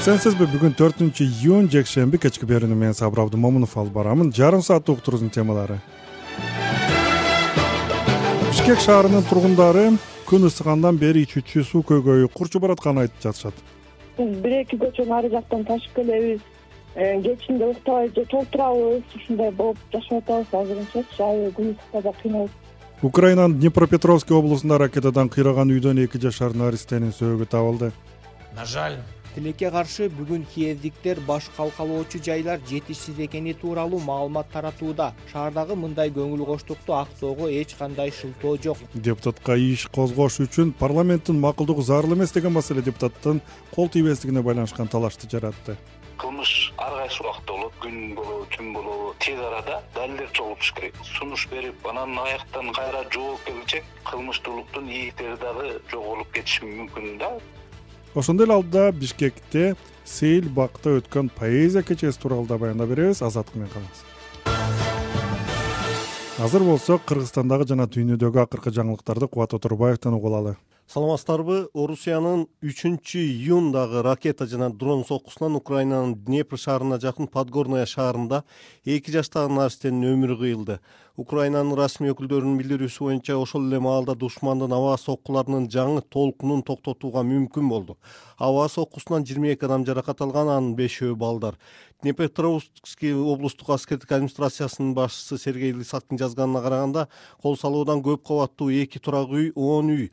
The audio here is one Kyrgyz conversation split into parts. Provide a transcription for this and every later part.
эсенсизби бүгүн төртүнчү июнь жекшемби кечки берүүнү мен сабыр абдымомунов алып барамын. Жарым саат уктуруубуздун темалары. Бишкек шаарынын тургундары күн ысыгандан бери ичүүчү суу көйгөйү курчуп баратканын айтып жатышат. Бир эки көчөнү ары жактан ташып келебиз. Э, кечинде уктабай же толтурабыз ушундай болуп жашап атабыз азырынчачы аябай күн ысыкта да кыйналып украинанын днепропетровский облусунда ракетадан кыйраган үйдөн эки жашар наристенин сөөгү табылды. На жаль тилекке каршы бүгүн киевдиктер баш калкалоочу жайлар жетишсиз экени тууралуу маалымат таратууда. Шаардагы мындай көңүл коштукту актоого эч кандай шылтоо жок. Депутатка иш козгош үчүн парламенттин макулдугу зарыл эмес деген маселе депутаттын кол тийбестигине байланышкан талашты жаратты. Кылмыш ар кайсы убакытта болот күн болобу түн болобу тез арада далилдер чогултуш керек. Сунуш берип анан аяктан кайра жоолуп келчек кылмыштуулуктун ийгиктери дагы жоголуп кетиши мүмкүн да ошондой эле алдыда бишкекте сейил бакта өткөн поэзия кечеси тууралуу да баяндап беребиз. Азаттык менен калыңыз азыр болсо кыргызстандагы жана дүйнөдөгү акыркы жаңылыктарды кубат оторбаевден угуп саламатсыздарбы? Орусиянын үчүнчү июндагы ракета жана дрон соккусунан украинанын днепр шаарына жакын подгорная шаарында эки жаштагы наристенин өмүрү кыйылды. Украинанын расмий өкүлдөрүнүн билдирүүсү боюнча ошол эле маалда душмандын аба соккуларынын жаңы толкунун токтотууга мүмкүн болду. Аба соккусунан жыйырма эки адам жаракат алган анын бешөө балдар. Днепропетровский облустук аскердик администрациясынын башчысы сергей лысактын жазганына караганда кол салуудан көп кабаттуу эки турак үй он үй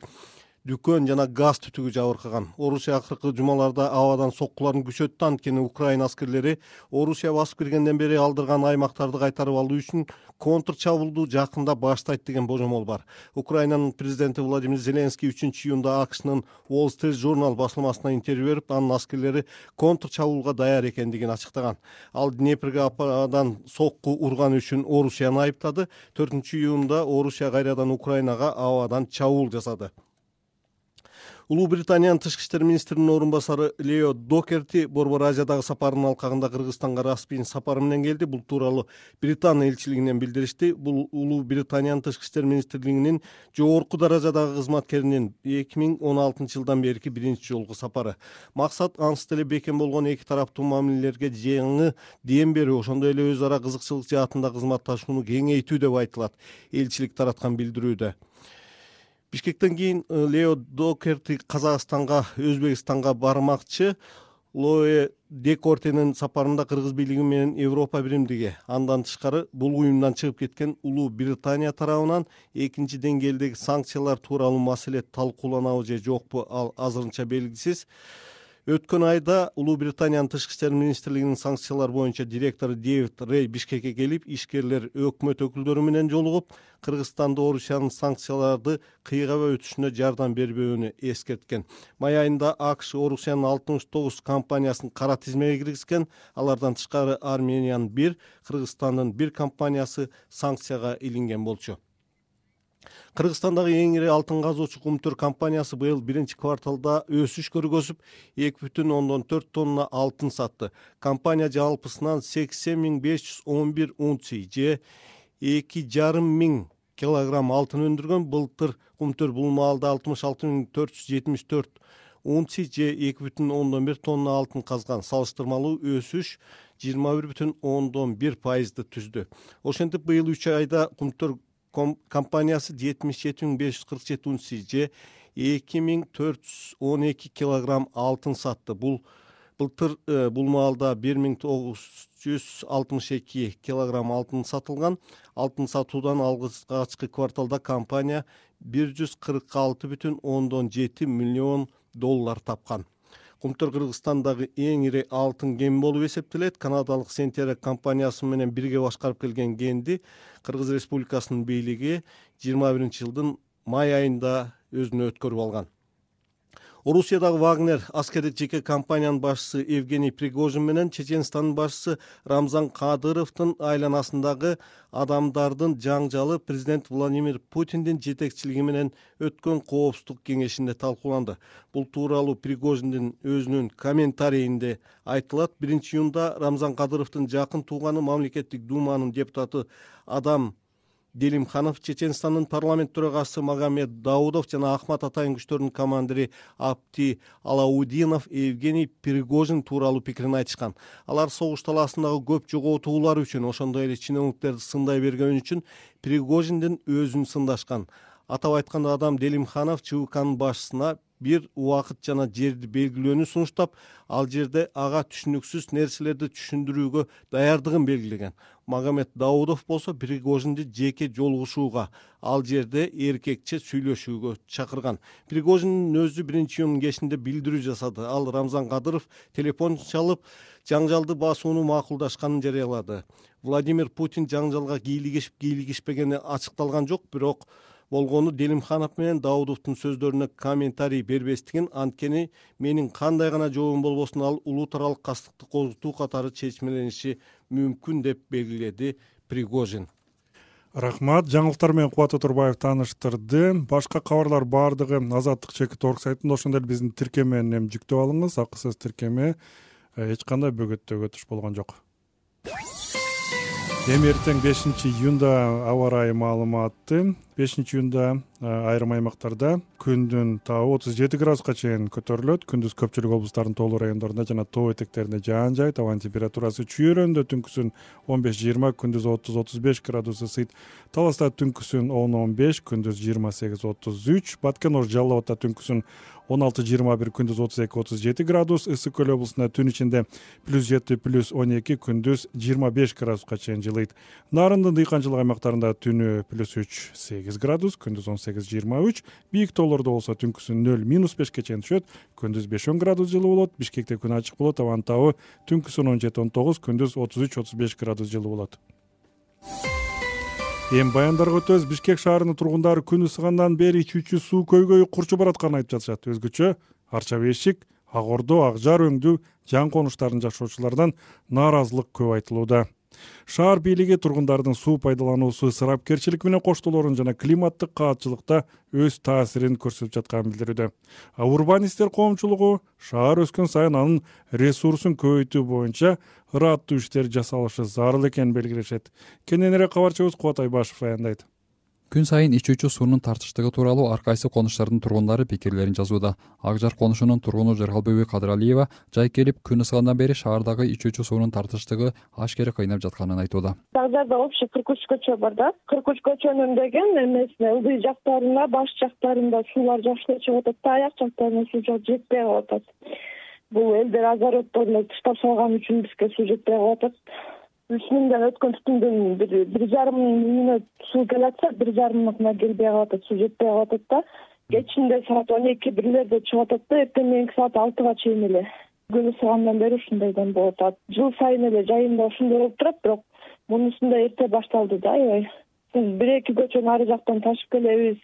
дүкөн жана газ түтүгү жабыркаган. Орусия акыркы жумаларда абадан соккуларын күчөттү анткени украина аскерлери орусия басып киргенден бери алдырган аймактарды кайтарып алуу үчүн контр чабуулду жакында баштайт деген божомол бар. Украинанын президенти владимир зеленский үчүнчү июнда акшнын wall street журнал басылмасына интервью берип анын аскерлери контр чабуулга даяр экендигин ачыктаган. Ал днепрге абадан сокку урганы үчүн орусияны айыптады. Төртүнчү июнда орусия кайрадан украинага абадан чабуул жасады улуу британиянын тышкы иштер министринин орун басары лео докерти борбор азиядагы сапарынын алкагында кыргызстанга расмий сапары менен келди. Бул тууралуу британ элчилигинен билдиришти. Бул улуу британиянын тышкы иштер министрлигинин жогорку даражадагы кызматкеринин эки миң он алтынчы жылдан берки биринчи жолку сапары. Максат ансыз деле бекем болгон эки тараптуу мамилелерге жаңы дем берүү ошондой эле өз ара кызыкчылык жаатында кызматташууну кеңейтүү деп айтылат. Элчилик тараткан билдирүүдө бишкектен кийин э, лео докерти казакстанга өзбекстанга бармакчы. Лое декортенин сапарында кыргыз бийлиги менен европа биримдиги. Андан тышкары бул уюмдан чыгып кеткен улуу британия тарабынан экинчи деңгээлдеги санкциялар тууралуу маселе талкууланабы же жокпу ал азырынча белгисиз өткөн айда улуу британиянын тышкы иштер министрлигинин санкциялар боюнча директору дэвид рей бишкекке келип ишкерлер өкмөт өкүлдөрү менен жолугуп кыргызстанды орусиянын санкцияларды кыйгабай өтүшүнө жардам бербөөнү эскерткен. Май айында акш орусиянын алтымыш тогуз компаниясын кара тизмеге киргизген. Алардан тышкары армениянын бир кыргызстандын бир компаниясы санкцияга илинген болчу кыргызстандагы эң ири алтын казуучу кумтөр компаниясы быйыл биринчи кварталда өсүш көргөзүп эки бүтүн ондон төрт тонна алтын сатты. Компания жалпысынан сексен миң беш жүз он бир унций же эки жарым миң килограмм алтын өндүргөн. Былтыр кумтөр бул маалда алтымыш алты миң төрт жүз жетимиш төрт унций же эки бүтүн ондон бир тонна алтын казган. Салыштырмалуу өсүш жыйырма бир бүтүн ондон бир пайызды түздү. Ошентип быйыл үч айда кумтөр компаниясы жетимиш жети миң беш жүз кырк жети унций же эки миң төрт жүз он эки килограмм алтын сатты. Бул былтыр э, бул маалда бир миң тогуз жүз алтымыш эки килограмм алтын сатылган. Алтын сатуудан алгачкы кварталда компания бир жүз кырк алты бүтүн ондон жети миллион доллар тапкан кумтөр кыргызстандагы эң ири алтын кени болуп эсептелет. Канадалык сентера компаниясы менен бирге башкарып келген кенди кыргыз республикасынын бийлиги жыйырма биринчи жылдын май айында өзүнө өткөрүп алган орусиядагы вагнер аскердик жеке компаниянын башчысы евгений пригожин менен чеченстандын башчысы рамзан кадыровдун айланасындагы адамдардын жаңжалы президент владимир путиндин жетекчилиги менен өткөн коопсуздук кеңешинде талкууланды. Бул тууралуу пригожиндин өзүнүн комментарийинде айтылат. Биринчи июнда рамзан кадыровдун жакын тууганы мамлекеттик думанын депутаты адам делимханов чеченстандын парламент төрагасы магомед даудов жана акмат атайын күчтөрдүн командири апти алаудинов евгений пригожин тууралуу пикирин айтышкан. Алар согуш талаасындагы көп жоготуулар үчүн ошондой эле чиновниктерди сындай бергени үчүн пригожиндин өзүн сындашкан. Атап айтканда адам делимханов чвкнын башчысына бир убакыт жана жерди белгилөөнү сунуштап ал жерде ага түшүнүксүз нерселерди түшүндүрүүгө даярдыгын белгилеген. Магомед даудов болсо пригожинди жеке жолугушууга ал жерде эркекче сүйлөшүүгө чакырган. Пригожиндин өзү биринчи июндун кечинде билдирүү жасады. Ал рамзан кадыров телефон чалып жаңжалды басууну макулдашканын жарыялады. Владимир путин жаңжалга кийлигишип кийлигишпегени ачыкталган жок бирок болгону делимханов менен даудовдун сөздөрүнө комментарий бербестигин анткени менин кандай гана жообум болбосун ал улут аралык кастыкты козутуу катары чечмелениши мүмкүн деп белгиледи пригожин. Рахмат. Жаңылыктар менен кубат отурбаев тааныштырды башка кабарлар баардыгы азаттык чекит орг сайтында ошондой эле биздин тиркемени эми жүктөп алыңыз. Акысыз тиркеме э, эч кандай бөгөттөгө туш болгон жок эми эртең бешинчи июнда аба ырайы маалыматы бешинчи июнда айрым аймактарда күндүн табы отуз жети градуска чейин көтөрүлөт. Күндүз көпчүлүк облустардын тоолуу райондорунда жана тоо этектеринде жаан жайыт абанын температурасы чүйөрөндө түнкүсүн он беш жыйырма күндүз отуз отуз беш градус ысыйт. Таласта түнкүсүн он он беш күндүз жыйырма сегиз отуз үч. Баткен ош жалал абадта түнкүсүн он алты жыйырма бир күндүз отуз эки отуз жети градус ысык көл облусунда түн ичинде плюс жети плюс он эки күндүз жыйырма беш градуска чейин жылыйт. Нарындын дыйканчылык аймактарында түнү плюс үч сегиз градус күндүз он сегиз жыйырма үч. Бийик тоолордо болсо түнкүсүн нөл минус бешке чейин түшөт. Күндүз беш он градус жылуу болот. Бишкекте күн ачык болот. Абанын табы түнкүсүн он жети он тогуз күндүз отуз үч отуз беш градус жылуу болот эми баяндарга өтөбүз. Бишкек шаарынын тургундары күн ысыгандан бери ичүүчү суу көйгөйү курчуп баратканын айтып жатышат. Өзгөчө арча бешик ак ордо ак жар өңдүү жан конуштарын жашоочулардан нааразылык көп айтылууда шаар бийлиги тургундардын суу пайдалануусу ысырапкерчилик менен коштолоорун жана климаттык каатчылыкта өз таасирин көрсөтүп жатканын билдирүүдө. Урбанисттер коомчулугу шаар өскөн сайын анын ресурсун көбөйтүү боюнча ырааттуу иштер жасалышы зарыл экенин белгилешет. Кененирээк кабарчыбыз кубат айбашев аянтайт күн сайын ичүүчү суунун тартычтыгы тууралуу ар кайсы конуштардын тургундары пикирлерин жазууда. Ак жар конушунун тургуну жыргалбүбү кадыралиева жай келип күн ысыгандан бери шаардагы ичүүчү суунун тартычтыгы ашкере кыйнап жатканын айтууда. Ак жарда общий кырк үч көчө бар да. Кырк үч көчөнүн деген эмесине ылдый жактарына баш жактарында суулар жакшы эле чыгып атат да аяк жактарына суу жетпей калып атат. Бул элдер огороддон эле тыштап салган үчүн бизге суу жетпей калып атат үч миңден өткөн түтүндөн бир бир жарым миңине суу келатса бир жарымына келбей калып атат суу жетпей калып атат да. Кечинде саат он эки бирлерде чыгып атат да эртең мененки саат алтыга чейин эле. Күн ысыгандан бери ушундайдан болуп атат жыл сайын эле жайында ушундай болуп турат бирок мунусундай эрте башталды да аябай. Бир эки көчөнү ары жактан ташып келебиз.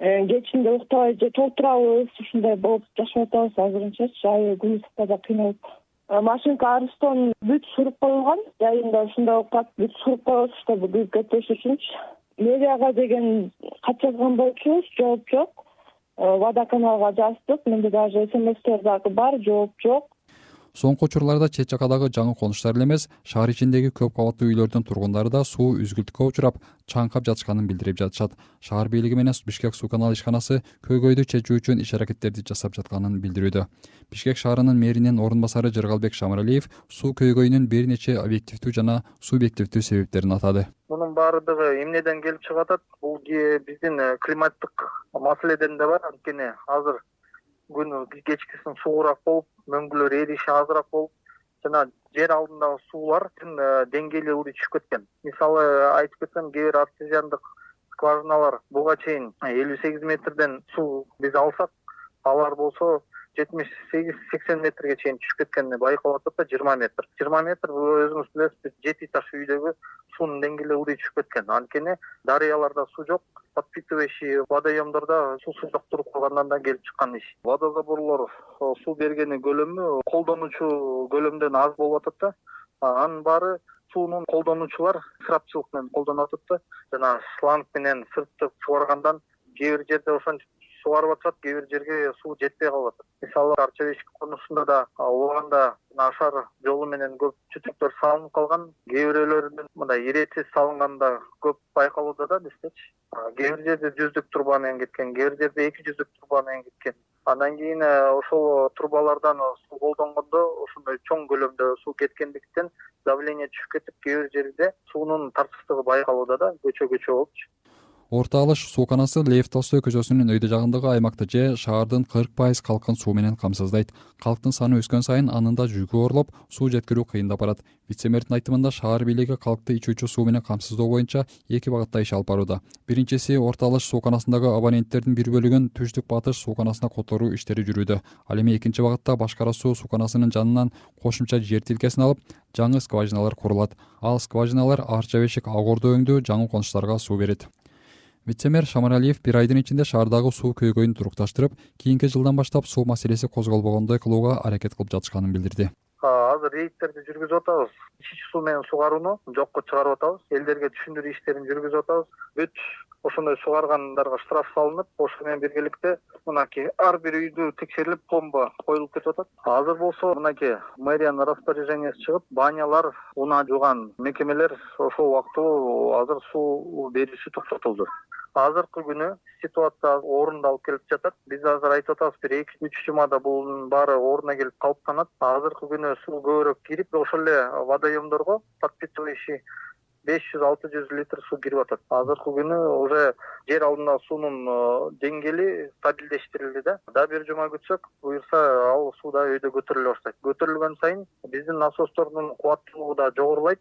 Э, кечинде уктабай же толтурабыз ушундай болуп жашап атабыз азырынчачы аябай күн ысыкта да кыйналып машинка арстон бүт суруп коюлган. Жайында ушундай болуп калат бүт суруп коебуз чтобы күйүп кетпеш үчүнчү мэрияга деген кат жазган болчубуз жооп жок. Э, водоканалга жаздык. Менде даже смстер дагы бар жооп жок соңку учурларда чет жакадагы жаңы конуштар эле эмес шаар ичиндеги көп кабаттуу үйлөрдүн тургундары да суу үзгүлтүккө учурап чаңкап жатышканын билдирип жатышат. Шаар бийлиги менен бишкек суу канал ишканасы көйгөйдү чечүү үчүн иш аракеттерди жасап жатканын билдирүүдө. Бишкек шаарынын мэринин орун басары жыргалбек шамыралиев суу көйгөйүнүн бир нече объективдүү жана субъективдүү себептерин атады. Мунун баардыгы эмнеден келип чыгып атат бул биздин э, климаттык маселеден да бар анткени азыр күн кечкисин суугураак болуп мөңгүлөр эриши азыраак болуп жана жер алдындагы суулардын э, деңгээли түшүп кеткен. Мисалы айтып кетсем кээ бир артезиандык скважиналар буга чейин элүү сегиз метрден суу биз алсак алар болсо жетимиш сегиз сексен метрге чейин түшүп кеткени байкалып атат да жыйырма метр. Жыйырма метр бул өзүңүз билесиз жети этаж үйдөгү суунун деңгээли ылдый түшүп кеткен. Анткени дарыяларда суу жок подпитывающий водоемдордо суусу жоктуруп калгандан да келип чыккан иш. Водозаборлор суу бергени көлөмү колдонуучу көлөмдөн аз болуп атат да. Анын баары сууну колдонуучулар ысырапчылык менен колдонуп атат да. Жана шланг менен сыртып субаргандан кээ бир жерде ошентип сугарып атышат кээ бир жерге суу жетпей калып атат мисалы арча бешик конусунда да убагында ашар жолу менен көп түтүктөр салынып калган кээ бирөөлөрүнүн мындай иретсиз салынганы да көп байкалууда да биздечи кээ бир жерде жүздүк труба менен кеткен кээ бир жерде эки жүздүк труба менен кеткен андан кийин э, ошол трубалардан суу колдонгондо ошондой чоң көлөмдө суу кеткендиктен давление түшүп кетип кээ бир жерде суунун тарсыздыгы байкалууда да көчө көчө болупчу орто алыш сууканасы лев толстой көчөсүнүн өйдө жагындагы аймакты же шаардын кырк пайыз калкын суу менен камсыздайт. Калктын саны өскөн сайын анын да жүгү оорлоп суу жеткирүү кыйындап барат. Вице мэрдин айтымында шаар бийлиги калкты ичүүчү суу менен камсыздоо боюнча эки багытта иш алып барууда. Биринчиси орто алыш сууканасындагы абоненттердин бир бөлүгүн түштүк батыш сууканасына которуу иштери жүрүүдө. Ал эми экинчи багытта башкара суу сууканасынын жанынан кошумча жер тилкесин алып жаңы скважиналар курулат. Ал скважиналар арча бешик ак ордо өңдүү жаңы конуштарга суу берет вице мэр шамаралиев бир айдын ичинде шаардагы суу көйгөйүн турукташтырып кийинки жылдан баштап суу маселеси козголбогондой кылууга аракет кылып жатышканын билдирди. Азыр рейдтерди жүргүзүп атабыз. Ичүүчү суу менен суугарууну жокко чыгарып атабыз. Элдерге түшүндүрүү иштерин жүргүзүп атабыз. Бүт ошондой суугаргандарга штраф салынып ошо менен биргеликте мынакей ар бир үйдү текшерилип пломба коюлуп кетип атат. Азыр болсо мынакей мэриянын распоряжениясы чыгып банялар унаа жууган мекемелер ошол убактылуу азыр суу берүүсү токтотулду. Азыркы күнү ситуация орунду алып келип жатат. Биз азыр айтып атабыз бир эки үч жумада бунун баары ордуна келип калыптанат азыркы күнү суу көбүрөөк кирип ошол эле водоемдорго подпитывающий беш жүз алты жүз литр суу кирип атат азыркы күнү уже жер алдындагы суунун э, деңгээли стабилдештирилди да дагы бир жума күтсөк буюрса ал суу да өйдө көтөрүлө баштайт көтөрүлгөн сайын биздин насостордун кубаттуулугу да жогорулайт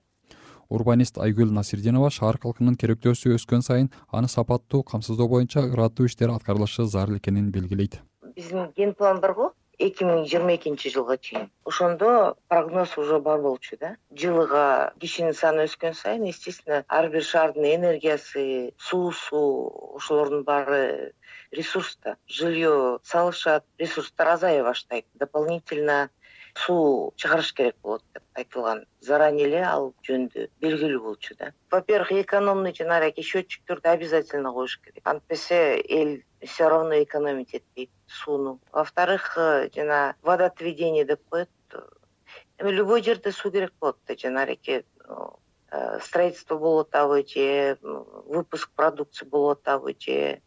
урбанист айгүл насирдинова шаар калкынын керектөөсү өскөн сайын аны сапаттуу камсыздоо боюнча ыраттуу иштер аткарылышы зарыл экенин белгилейт биздин ген план бар го эки миң жыйырма экинчи жылга чейин. Ошондо прогноз уже бар болчу да. Жылыга кишинин саны өскөн сайын естественно ар бир шаардын энергиясы суусу ошолордун баары ресурс да. Жилье салышат ресурстар азая баштайт. Дополнительно суу чыгарыш керек болот деп айтылган заранее эле ал жөнүндө белгилүү болчу да. Во первых экономный жанагы счетчиктөрдү обязательно коюш керек. Антпесе эл все равно экономить этпейт сууну во вторых жана водоотведение деп коет эми любой жерде суу керек болот да жанагы э, строительство болуп атабы же выпуск продукции болуп атабы же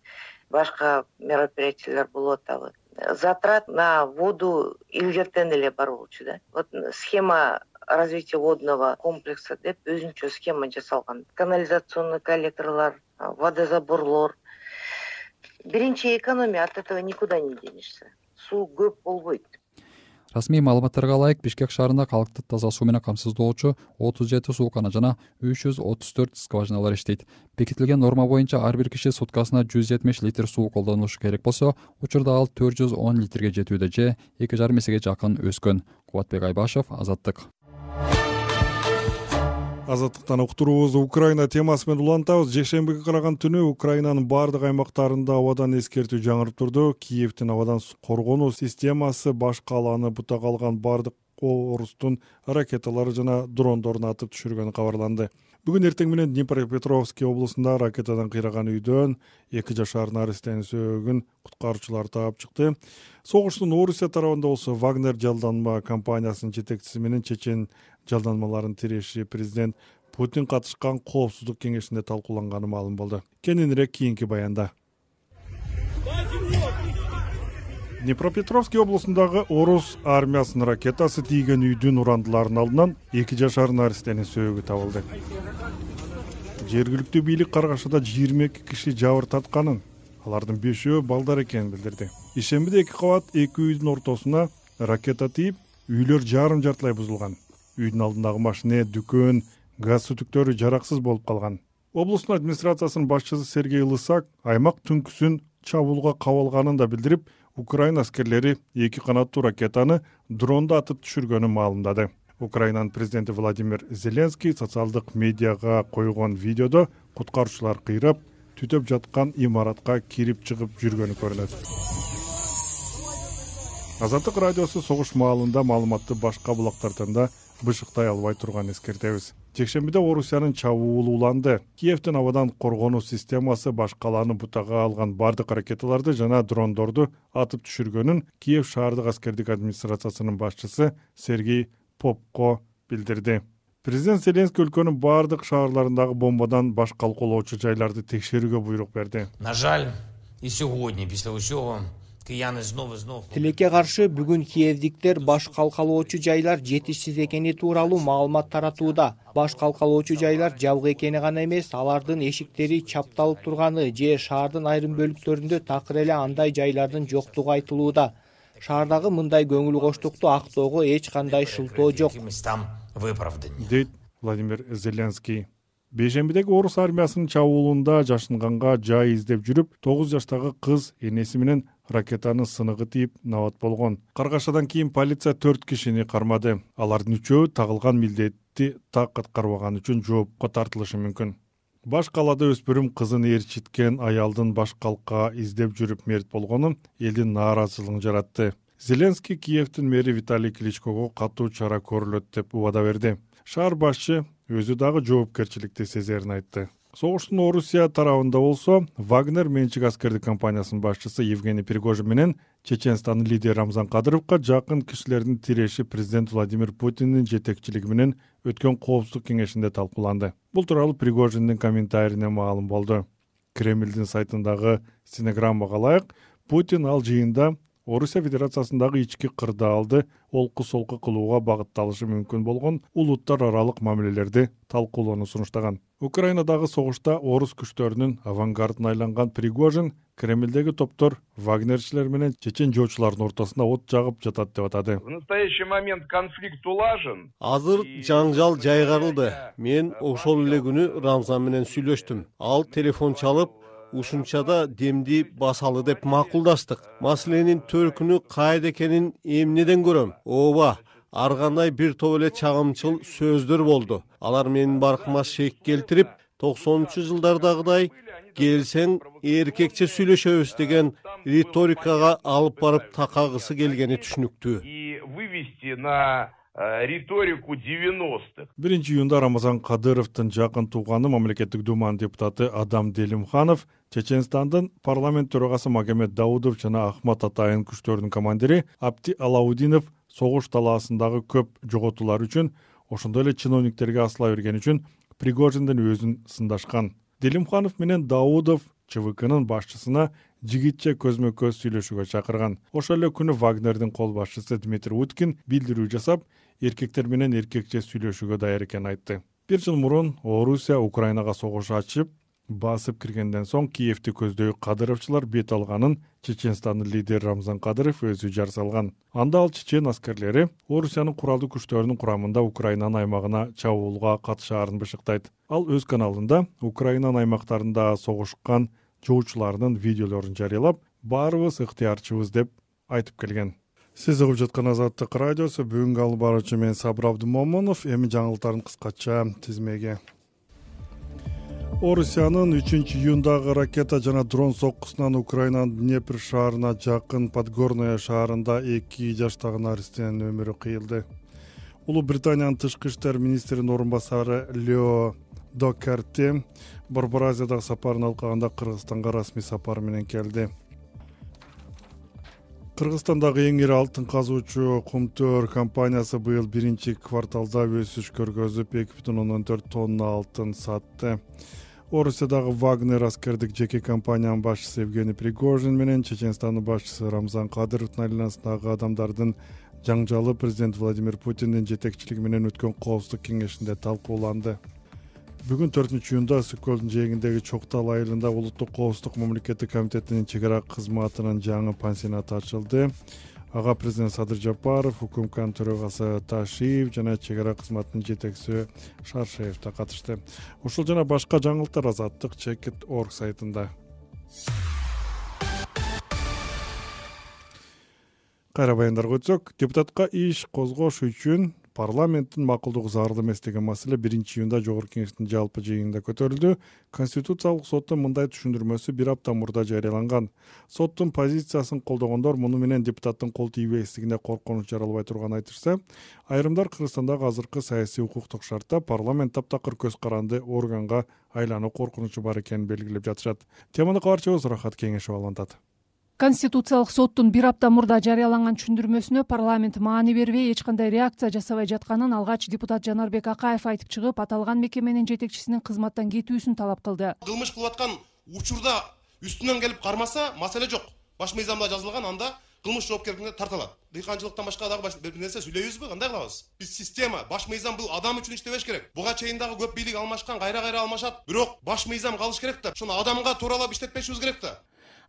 башка мероприятиялар болуп атабы. Затрат на воду илгертен эле бар болчу да. Вот схема развития водного комплекса деп өзүнчө схема жасалган. Канализационный коллекторлор водозаборлор биринчи экономия от этого никуда не денешься. Суу көп болбойт. Расмий маалыматтарга ылайык бишкек шаарында калкты таза суу менен камсыздоочу отуз жети суукана жана үч жүз отуз төрт скважиналар иштейт. Бекитилген норма боюнча ар бир киши суткасына жүз жетимиш литр суу колдонушу керек болсо учурда ал төрт жүз он литрге жетүүдө же эки жарым эсеге жакын өскөн. Кубатбек айбашев азаттык азаттыктан уктуруубузду украина темасы менен улантабыз. Жекшембиге караган түнү украинанын баардык аймактарында абадан эскертүү жаңырып турду. Киевдин абадан коргонуу системасы баш калааны бутак алган баардык орустун ракеталары жана дрондорун атып түшүргөнү кабарланды бүгүн эртең менен днепропетровский облусунда ракетадан кыйраган үйдөн эки жашар наристенин сөөгүн куткаруучулар таап чыкты. Согуштун орусия тарабында болсо вагнер жалданма компаниясынын жетекчиси менен чечен жалданмаларын тиреши президент путин катышкан коопсуздук кеңешинде талкууланганы маалым болду. Кененирээк кийинки баянда днепропетровский облусундагы орус армиясынын ракетасы тийген үйдүн урандыларынын алдынан эки жашар наристенин сөөгү табылды. Жергиликтүү бийлик каргашыда жыйырма эки киши жабыр тартканын алардын бешөө балдар экенин билдирди. Ишембиде эки кабат эки үйдүн ортосуна ракета тийип үйлөр жарым жартылай бузулган. Үйдүн алдындагы машине дүкөн газ түтүктөрү жараксыз болуп калган. Облустун администрациясынын башчысы сергей лысак аймак түнкүсүн чабуулга кабылганын да билдирип украина аскерлери эки канаттуу ракетаны дронду атып түшүргөнүн маалымдады. Украинанын президенти владимир зеленский социалдык медиага койгон видеодо куткаруучулар кыйрап түтөп жаткан имаратка кирип чыгып жүргөнү көрүнөт. Азаттык радиосу согуш маалында маалыматты башка булактардан да бышыктай албай турганын эскертебиз жекшембиде орусиянын чабуулу уланды киевдин абадан коргонуу системасы баш калааны бутага алган баардык ракеталарды жана дрондорду атып түшүргөнүн киев шаардык аскердик администрациясынын башчысы сергей попко билдирди. Президент зеленский өлкөнүн баардык шаарларындагы бомбадан баш калкалоочу жайларды текшерүүгө буйрук берди. На жаль и сегодня после усего тилекке каршы бүгүн киевдиктер баш калкалоочу жайлар жетишсиз экени тууралуу маалымат таратууда. Баш калкалоочу жайлар жабык экени гана эмес алардын эшиктери чапталып турганы же шаардын айрым бөлүктөрүндө такыр эле андай жайлардын жоктугу айтылууда. Шаардагы мындай көңүл коштукту актоого эч кандай шылтоо жок. Дейт владимир зеленский бейшембидеги орус армиясынын чабуулунда жашынганга жай издеп жүрүп тогуз жаштагы кыз энеси менен ракетанын сыныгы тийип набат болгон. Каргашадан кийин полиция төрт кишини кармады. Алардын үчөө тагылган милдетти так аткарбаганы үчүн жоопко тартылышы мүмкүн. Баш калаада өспүрүм кызын ээрчиткен аялдын баш калка издеп жүрүп мерт болгону элдин нааразычылыгын жаратты. Зеленский киевдин мэри виталий кличкого катуу чара көрүлөт деп убада берди. Шаар башчы өзү дагы жоопкерчиликти сезерин айтты. Согуштун орусия тарабында болсо вагнер менчик аскердик компаниясынын башчысы евгений пригожин менен чеченстандын лидери рамзан кадыровго жакын кишилердин тиреши президент владимир путиндин жетекчилиги менен өткөн коопсуздук кеңешинде талкууланды. Бул тууралуу пригожиндин комментарийине маалым болду. Кремлдин сайтындагы стенограммага ылайык путин ал жыйында орусия федерациясындагы ички кырдаалды олку солку кылууга багытталышы мүмкүн болгон улуттар аралык мамилелерди талкуулоону сунуштаган. Украинадагы согушта орус күчтөрүнүн авангардына айланган пригожин кремлдеги топтор вагнерчилер менен чечен жоочулардын ортосунда от жагып жатат деп атады. В настоящий момент конфликт улажен. Азыр жаңжал жайгарылды. мен ошол эле күнү рамзан менен сүйлөштүм. Ал телефон чалып ушунчада демди басалы деп макулдаштык. Маселенин төркүнү кайда экенин эмнеден көрөм? Ооба ар кандай бир топ эле чагымчыл сөздөр болду. Алар менин баркыма шек келтирип токсонунчу жылдардагыдай келсең эркекче сүйлөшөбүз деген риторикага алып барып такагысы келгени түшүнүктүү. И вывести на риторику девяностых. Биринчи июнда рамазан кадыровдун жакын тууганы мамлекеттик думанын депутаты адам делимханов чеченстандын парламент төрагасы магомед даудов жана ахмат атайын күчтөрүнүн командири апти алаудинов согуш талаасындагы көп жоготуулар үчүн ошондой эле чиновниктерге асыла бергени үчүн пригожиндин өзүн сындашкан. Делимханов менен даудов чвкнын башчысына жигитче көзмө көз сүйлөшүүгө чакырган. Ошол эле күнү вагнердин кол башчысы дмитрий уткин билдирүү жасап эркектер менен эркекче сүйлөшүүгө даяр экенин айтты. Бир жыл мурун орусия украинага согуш ачып басып киргенден соң киевди көздөй кадыровчулар бет алганын чеченстандын лидери рамзан кадыров өзү жар салган. Анда ал чечен аскерлери орусиянын куралдуу күчтөрүнүн курамында украинанын аймагына чабуулга катышаарын бышыктайт. Ал өз каналында украинанын аймактарында согушкан жоочуларынын видеолорун жарыялап баарыбыз ыктыярчыбыз деп айтып келген сиз угуп жаткан азаттык радиосу бүгүнкү алып баруучу мен сабыр абдымомунов эми жаңылыктардын кыскача тизмеги орусиянын үчүнчү июндагы ракета жана дрон соккусунан украинанын днепр шаарына жакын подгорное шаарында эки жаштагы наристенин өмүрү кыйылды. Улуу британиянын тышкы иштер министринин орун басары лео докерти борбор азиядагы сапарын алкаганда кыргызстанга расмий сапар менен келди кыргызстандагы эң ири алтын казуучу кумтөр компаниясы быйыл биринчи кварталда өсүш көргөзүп эки бүтүн ондон төрт тонна алтын сатты. Орусиядагы вагнер аскердик жеке компаниянын башчысы евгений пригожин менен чеченстандын башчысы рамзан кадыровдун айланасындагы адамдардын жаңжалы президент владимир путиндин жетекчилиги менен өткөн коопсуздук кеңешинде талкууланды бүгүн төртүнчү июнда ысык көлдүн жээгиндеги чок тал айылында улуттук коопсуздук мамлекеттик комитетинин чек ара кызматынын жаңы пансионаты ачылды. Ага президент садыр жапаров укмкнын төрагасы ташиев жана чек ара кызматынын жетекчиси шаршеев да катышты. Ушул жана башка жаңылыктар азаттык чекит орг сайтында. Кайра баяндарга өтсөк депутатка иш козгош үчүн парламенттин макулдугу зарыл эмес деген маселе биринчи июнда жогорку кеңештин жалпы жыйынында көтөрүлдү. Конституциялык соттун мындай түшүндүрмөсү бир апта мурда жарыяланган. Соттун позициясын колдогондор муну менен депутаттын кол тийбестигине коркунуч жаралбай турганын айтышса айрымдар кыргызстандагы азыркы саясий укуктук шартта парламент таптакыр көз каранды органга айлануу коркунучу бар экенин белгилеп жатышат. Теманы кабарчыбыз рахат кеңешов алантат конституциялык соттун бир апта мурда жарыялаган түшүндүрмөсүнө парламент маани бербей эч кандай реакция жасабай жатканын алгач депутат жанарбек акаев айтып чыгып аталган мекеменин жетекчисинин кызматтан кетүүсүн талап кылды. Кылмыш кылып аткан учурда үстүнөн келип кармаса маселе жок. Баш мыйзамда жазылган анда кылмыш жоопкердигине тартылат. Дыйканчылыктан башка дагы бир нерсе сүйлөйбүзбү? Кандай кылабыз? Биз система баш мыйзам бул адам үчүн иштебеш керек. Буга чейин дагы көп бийлик алмашкан кайра кайра алмашат. Бирок баш мыйзам калыш керек да. Ошону адамга тууралап иштетпешибиз керек да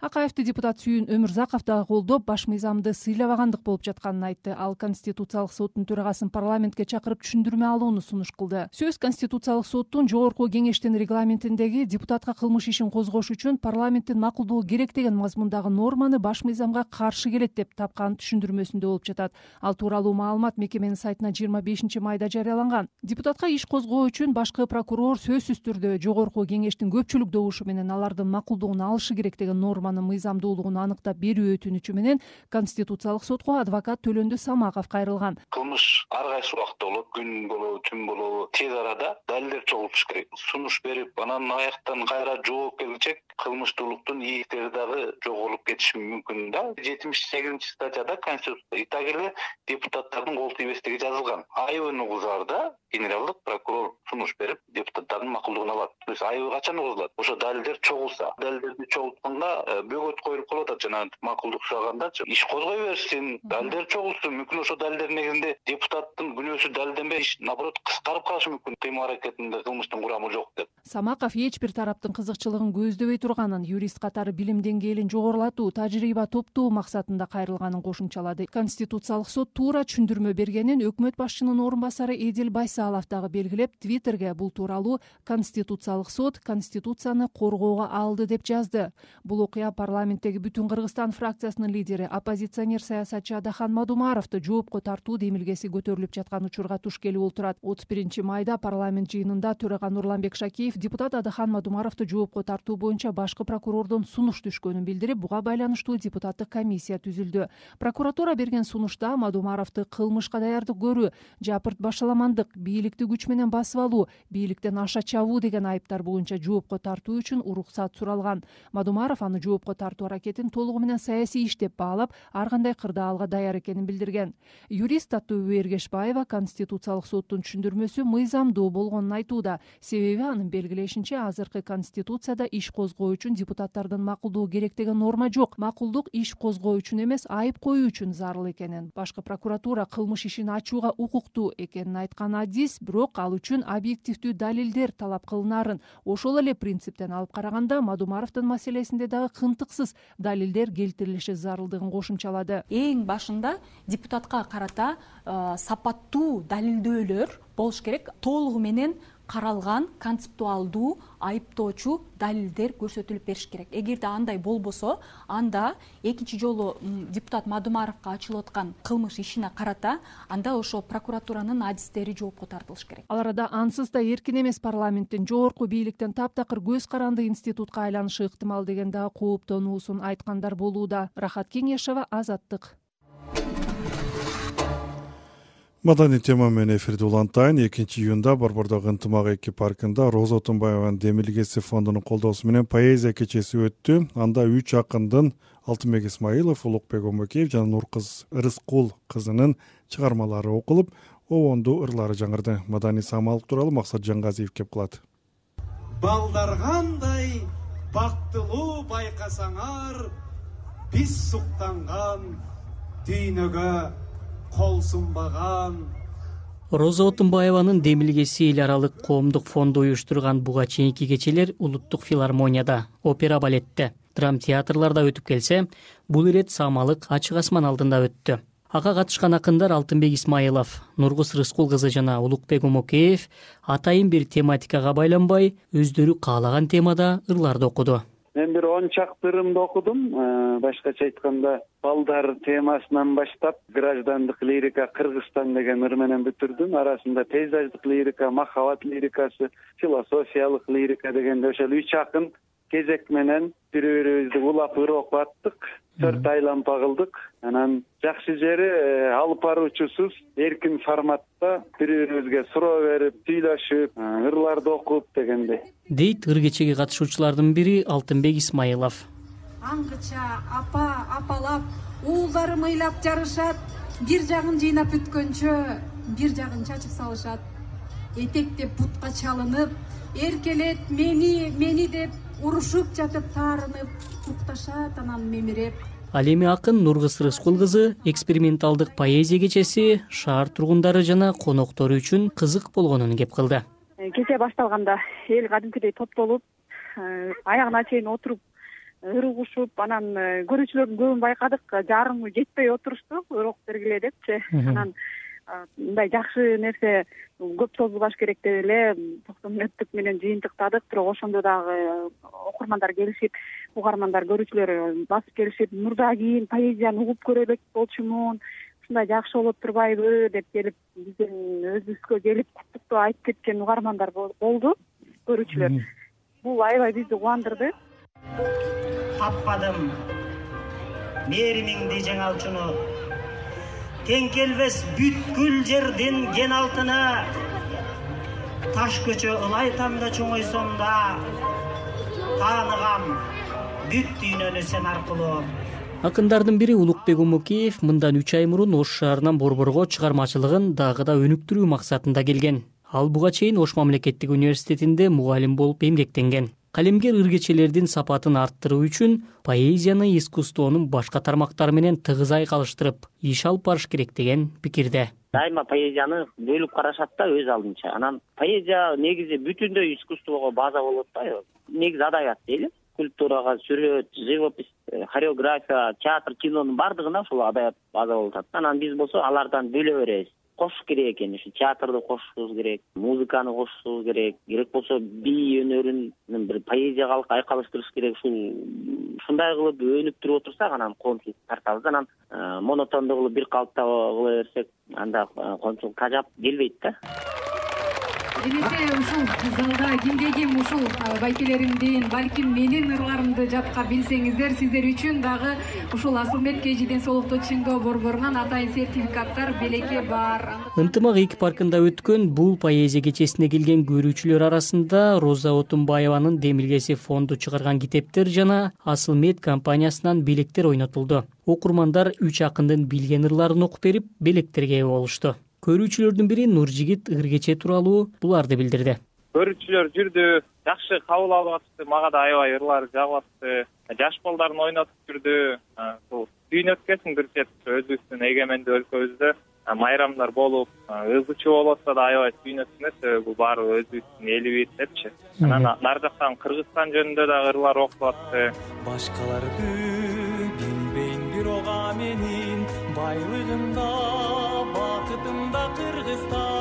акаевди депутат сүйүн өмүрзаков дагы колдоп баш мыйзамды сыйлабагандык болуп жатканын айтты. Ал конституциялык соттун төрагасын парламентке чакырып түшүндүрмө алууну сунуш кылды. Сөз конституциялык соттун жогорку кеңештин регламентиндеги депутатка кылмыш ишин козгош үчүн парламенттин макулдугу керек деген мазмундагы норманы баш мыйзамга каршы келет деп тапкан түшүндүрмөсүндө болуп жатат. Ал тууралуу маалымат мекеменин сайтына жыйырма бешинчи майда жарыяланган. Депутатка иш козгоо үчүн башкы прокурор сөзсүз түрдө жогорку кеңештин көпчүлүк добушу менен алардын макулдугун алышы керек деген норма мыйзамдуулугун аныктап берүү өтүнүчү менен конституциялык сотко адвокат төлөндү самаков кайрылган. Кылмыш ар кайсы убакта болот күн болобу түн болобу тез арада далилдер чогултуш керек. Сунуш берип анан аяктан кайра жооп келчек кылмыштуулуктун ийгиктери дагы жоголуп кетиши мүмкүн да. Жетимиш сегизинчи статьяда конституцияда и так эле депутаттардын кол тийбестиги жазылган. Айыбын угузаарда генералдык прокурор сунуш берип депутаттардын макулдугун алат. То есть айыбы качан угузулат? Ошо далилдер чогулса. Далилдерди чогултканда э, бөгөт коюлуп калып атат жанагы макулдук сурагандачы иш козгой беришсин далилдер чогулсын мүмкүн ошол далилдердин негизинде депутаттын күнөөсү далилденбей иш наоборот кыскарып калышы мүмкүн. Кыймыл аракетинде кылмыштын курамы жок деп. Самаков эч бир тараптын кызыкчылыгын көздөбөй турганын юрист катары билим деңгээлин жогорулатуу тажрыйба топтоо максатында кайрылганын кошумчалады. Конституциялык сот туура түшүндүрмө бергенин өкмөт башчынын орун басары эдил байсалов дагы белгилеп твиттерге бул тууралуу конституциялык сот конституцияны коргоого алды деп жазды. Бул окуя парламенттеги бүтүн кыргызстан фракциясынын лидери оппозиционер саясатчы адахан мадумаровду жоопко тартуу демилгеси көтөрүлүп жаткан учурга туш келип отурат отуз биринчи майда парламент жыйынында төрага нурланбек шакеев депутат адахан мадумаровду жоопко тартуу боюнча башкы прокурордон сунуш түшкөнүн билдирип буга байланыштуу депутаттык комиссия түзүлдү. прокуратура берген сунушта мадумаровду кылмышка даярдык көрүү жапырт башаламандык бийликти күч менен басып алуу бийликтен аша чабуу деген айыптар боюнча жоопко тартуу үчүн уруксат суралган. Мадумаров аны жоопко тартуу аракетин толугу менен саясий иш деп баалап ар кандай кырдаалга даяр экенин билдирген. Юрист таттыбүбү эргешбаева конституциялык соттун түшүндүрмөсү мыйзамдуу болгонун айтууда. Себеби анын белгилешинче азыркы конституцияда иш козгоо үчүн депутаттардын макулдугу керек деген норма жок. Макулдук иш козгоо үчүн эмес айып коюу үчүн зарыл экенин. Башкы прокуратура кылмыш ишин ачууга укуктуу экенин айткан адис бирок ал үчүн объективдүү далилдер талап кылынарын. Ошол эле принциптен алып караганда мадумаровдун маселесинде дагы кынтыксыз далилдер келтирилиши зарылдыгын кошумчалады. Эң башында депутатка карата э, сапаттуу далилдөөлөр болуш керек. Толугу менен каралган концептуалдуу айыптоочу далилдер көрсөтүлүп бериш керек. Эгерде андай болбосо анда экинчи жолу депутат мадумаровго ачылып аткан кылмыш ишине карата анда ошо прокуратуранын адистери жоопко тартылыш керек. Ал арада ансыз да эркин эмес парламенттин жогорку бийликтен таптакыр көз каранды институтка айланышы ыктымал деген дагы кооптонуусун айткандар болууда. Рахат кеңешова азаттык маданий тема менен эфирди улантайын экинчи июнда борбордогу ынтымак эки паркында роза отунбаеванын демилгеси фондунун колдоосу менен поэзия кечеси өттү. Анда үч акындын алтынбек исмаилов улукбек омекеев жана нуркыз рыскул кызынын чыгармалары окулуп обондуу ырлары жаңырды. Маданий саамалык тууралуу максат жангазиев кеп кылат балдар кандай бактылуу байкасаңар биз суктанган дүйнөгө кол сунбаган роза отунбаеванын демилгеси эл аралык коомдук фонду уюштурган буга чейинки кечелер улуттук филармонияда опера балетте драм театрларда өтүп келсе бул ирет саамалык ачык асман алдында өттү. Ага катышкан акындар алтынбек исмаилов нургуз рыскул кызы жана улукбек омокеев атайын бир тематикага байланбай өздөрү каалаган темада ырларды окуду мен бир он чакты ырымды окудум. Э, башкача айтканда балдар темасынан баштап граждандык лирика кыргызстан деген ыр менен бүтүрдүм. Арасында пейзаждык лирика махабат лирикасы философиялык лирика дегендей ошол үч акын кезек менен бири бирибизди улап ыр окуп аттык төрт айлампа кылдык анан жакшы жери э, алып баруучусуз эркин форматта бири бирибизге суроо берип сүйлөшүп э, ырларды окуп дегендей дейт ыр кечеге катышуучулардын бири алтынбек исмайылов аңгыча апа апалап уулдарым ыйлап жарышат бир жагын жыйнап бүткөнчө бир жагын чачып салышат. Этектеп бутка чалынып эркелет мени мени деп урушуп жатып таарынып укташат анан мемиреп. Ал эми акын нургыз рыскул кызы эксперименталдык поэзия кечеси шаар тургундары жана коноктору үчүн кызык болгонун кеп кылды. Э, кече башталганда эл кадимкидей топтолуп э, аягына чейин отуруп ыр угушуп анан э, көрүүчүлөрдүн көбүн байкадык жарымы жетпей отурушту ыр окуп бергиле депчи анан мындай жакшы нерсе көп созулбаш керек деп эле токсон мүнөттүк менен жыйынтыктадык. Бирок ошондо дагы окурмандар келишип угармандар көрүүчүлөр басып келишип мурда кийин поэзияны угуп көрө элек болчумун ушундай жакшы болот турбайбы деп келип биздин өзүбүзгө келип куттуктоо айтып кеткен угармандар болду көрүүчүлөр. Бул аябай бизди кубандырды. Таппадым. Мээримиңди жеңалчуну тең келбес бүткүл жердин кен алтыны. Таш көчө ылайтам да чоңойсом да тааныгам бүт дүйнөнү сен аркылуу. Акындардын бири улукбек умукеев мындан үч ай мурун ош шаарынан борборго чыгармачылыгын дагы да өнүктүрүү максатында келген. Ал буга чейин ош мамлекеттик университетинде мугалим болуп эмгектенген калемгер ыр кечелердин сапатын арттыруу үчүн поэзияны искусствонун башка тармактары менен тыгыз айкалыштырып иш алып барыш керек деген пикирде. Дайыма поэзияны бөлүп карашат да өз алдынча. Анан поэзия негизи бүтүндөй искусствого база болот да негизи адабият дейли. Скульптурага сүрөт живопись э, хореография театр кинонун баардыгына ушул адабият база болуп атат анан биз болсо алардан бөлө беребиз кошуш керек экен ушу театрды кошушубуз керек музыканы кошушубуз керек. Керек болсо бий өнөрүн бир поэзияга айкалыштырыш керек. Ушул ушундай кылып өнүктүрүп отурсак анан коомчулук тартабыз. Анан э, монотондуу кылып бир калыпта кыла берсек анда э, коомчулук тажап келбейт да эмесе ушул залда кимде ким ушул байкелеримдин балким менин ырларымды жатка билсеңиздер сиздер үчүн дагы ушул асылбек кж ден соолукту чыңдоо борборунан атайын сертификаттар белекке бар. Ынтымак эки паркында өткөн бул поэзия кечесине келген көрүүчүлөр арасында роза отунбаеванын демилгеси фонду чыгарган китептер жана асылмед компаниясынан белектер ойнотулду. Окурмандар үч акындын билген ырларын окуп берип белектерге ээ болушту көрүүчүлөрдүн бири нуржигит ыр кече тууралуу буларды билдирди. Көрүүчүлөр жүрдү жакшы кабыл алып атышты мага да аябай ырлары жагып атты жаш балдарын ойнотуп жүрдү. Бул дүйнө өткөсүң бир чети өзүбүздүн эгемендүү өлкөбүздө майрамдар болуп ыз чуу болуп атса да аябай сүйүнөт себеби бул баары өзүбүздүн элибиз депчи. Анан нары жактан кыргызстан жөнүндө дагы ырлар окулуп атты. Башкаларды билбейм бирок а менин байлыгында бакытында кыргызстан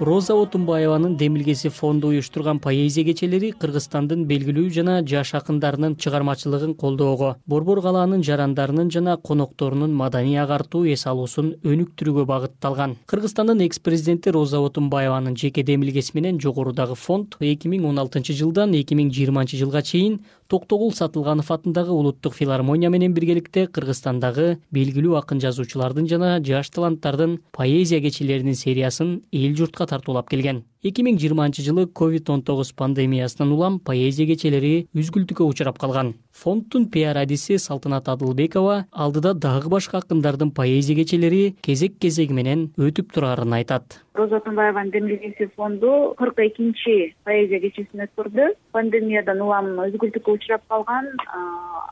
роза отунбаеванын демилгеси фонду уюштурган поэзия кечелери кыргызстандын белгилүү жана жаш акындарынын чыгармачылыгын колдоого. Борбор калаанын жарандарынын жана конокторунун маданий агартуу эс алуусун өнүктүрүүгө багытталган. Кыргызстандын экс президенти роза отунбаеванын жеке демилгеси менен жогорудагы фонд эки миң он алтынчы жылдан эки миң жыйырманчы жылга чейин токтогул сатылганов атындагы улуттук филармония менен биргеликте кыргызстандагы белгилүү акын жазуучулардын жана жаш таланттардын поэзия кечелеринин сериясын эл журтка тартуулап келген эки миң жыйырманчы жылы ковид он тогуз пандемиясынан улам поэзия кечелери үзгүлтүккө учурап калган. Фонддун пиар адиси салтанат адылбекова алдыда дагы башка акындардын поэзия кечелери кезек кезеги менен өтүп турарын айтат. Роза отунбаеванын демилгеси фонду кырк экинчи поэзия кечесин өткөрдү пандемиядан улам үзгүлтүккө учурап калган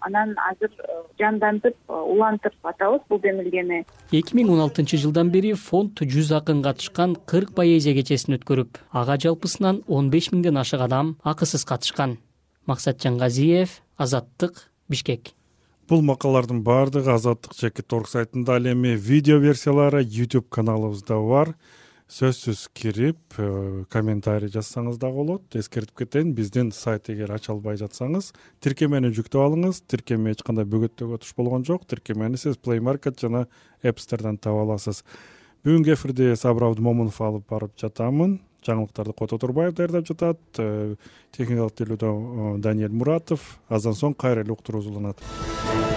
анан азыр э, жандантып э, улантып атабыз бул демилгени. Эки миң он алтынчы жылдан бери фонд жүз акын катышкан кырк поэзия кечесин өткөрүп ага жалпысынан он беш миңден ашык адам акысыз катышкан. Максатжан газиев азаттык бишкек. Бул макалалардын баардыгы азаттык жеке торг сайтында ал эми видео версиялары youtube каналыбызда бар. Сөзсүз кирип э, комментарий жазсаңыз дагы болот. Эскертип кетейин биздин сайт эгер ача албай жатсаңыз тиркемени жүктөп алыңыз. Тиркеме эч кандай бөгөттөөгө туш болгон жок. Тиркемени сиз play market жана appsтерден таба аласыз. Бүгүнкү эфирди сабыр абдымомунов алып барып жатамын жаңылыктарды кото турбаев даярдап жатат. Э, техникалык тейлөөдө даниэль муратов. Аздан соң кайра эле уктуруубуз уланат